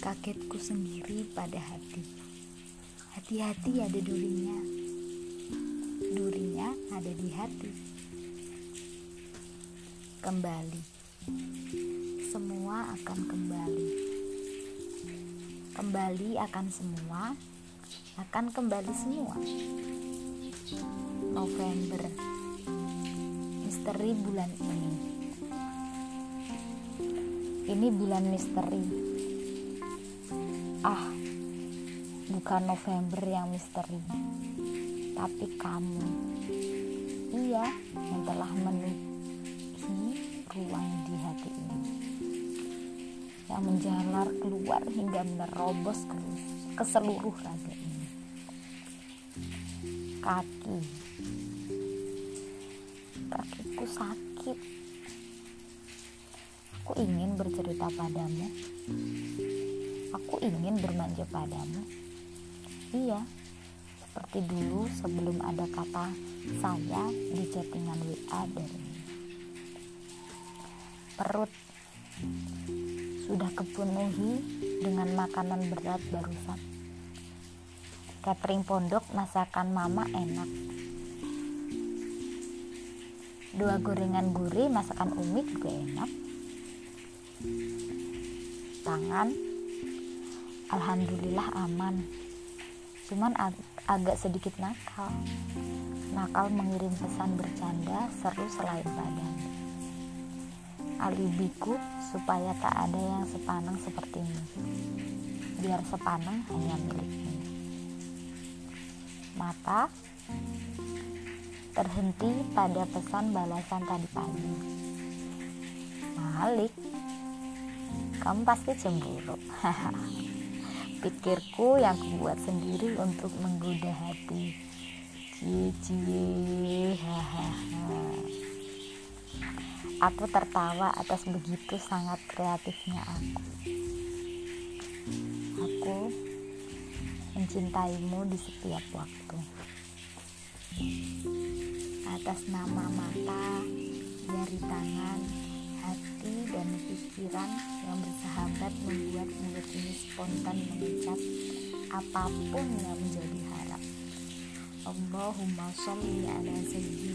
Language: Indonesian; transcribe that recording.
Kagetku sendiri pada hati. Hati-hati ada durinya. Durinya ada di hati. Kembali. Semua akan kembali. Kembali akan semua. Akan kembali semua. November. Misteri bulan ini. Ini bulan misteri Ah, bukan November yang misteri, tapi kamu. Iya, yang telah menuhi ruang di hati ini. Yang menjalar keluar hingga menerobos ke, seluruh raga ini. Kaki. Kakiku sakit. Aku ingin bercerita padamu Aku ingin bermanja padamu. Iya, seperti dulu sebelum ada kata saya di chattingan WA dari Perut sudah kepenuhi dengan makanan berat barusan. Catering pondok masakan mama enak. Dua gorengan gurih masakan Umi juga enak. Tangan. Alhamdulillah aman. Cuman ag agak sedikit nakal. Nakal mengirim pesan bercanda seru selain badan. Alibiku supaya tak ada yang sepaneng sepertimu. Biar sepaneng hanya milikmu. Mata terhenti pada pesan balasan tadi pagi. Malik kamu pasti cemburu. Pikirku yang kubuat sendiri untuk menggoda hati. Cie aku tertawa atas begitu sangat kreatifnya aku. Aku mencintaimu di setiap waktu. Atas nama mata jari tangan hati dan pikiran yang bersahabat membuat mulut ini spontan mengucap apa pun yang menjadi harap. Allahumma sholli ala sayyidina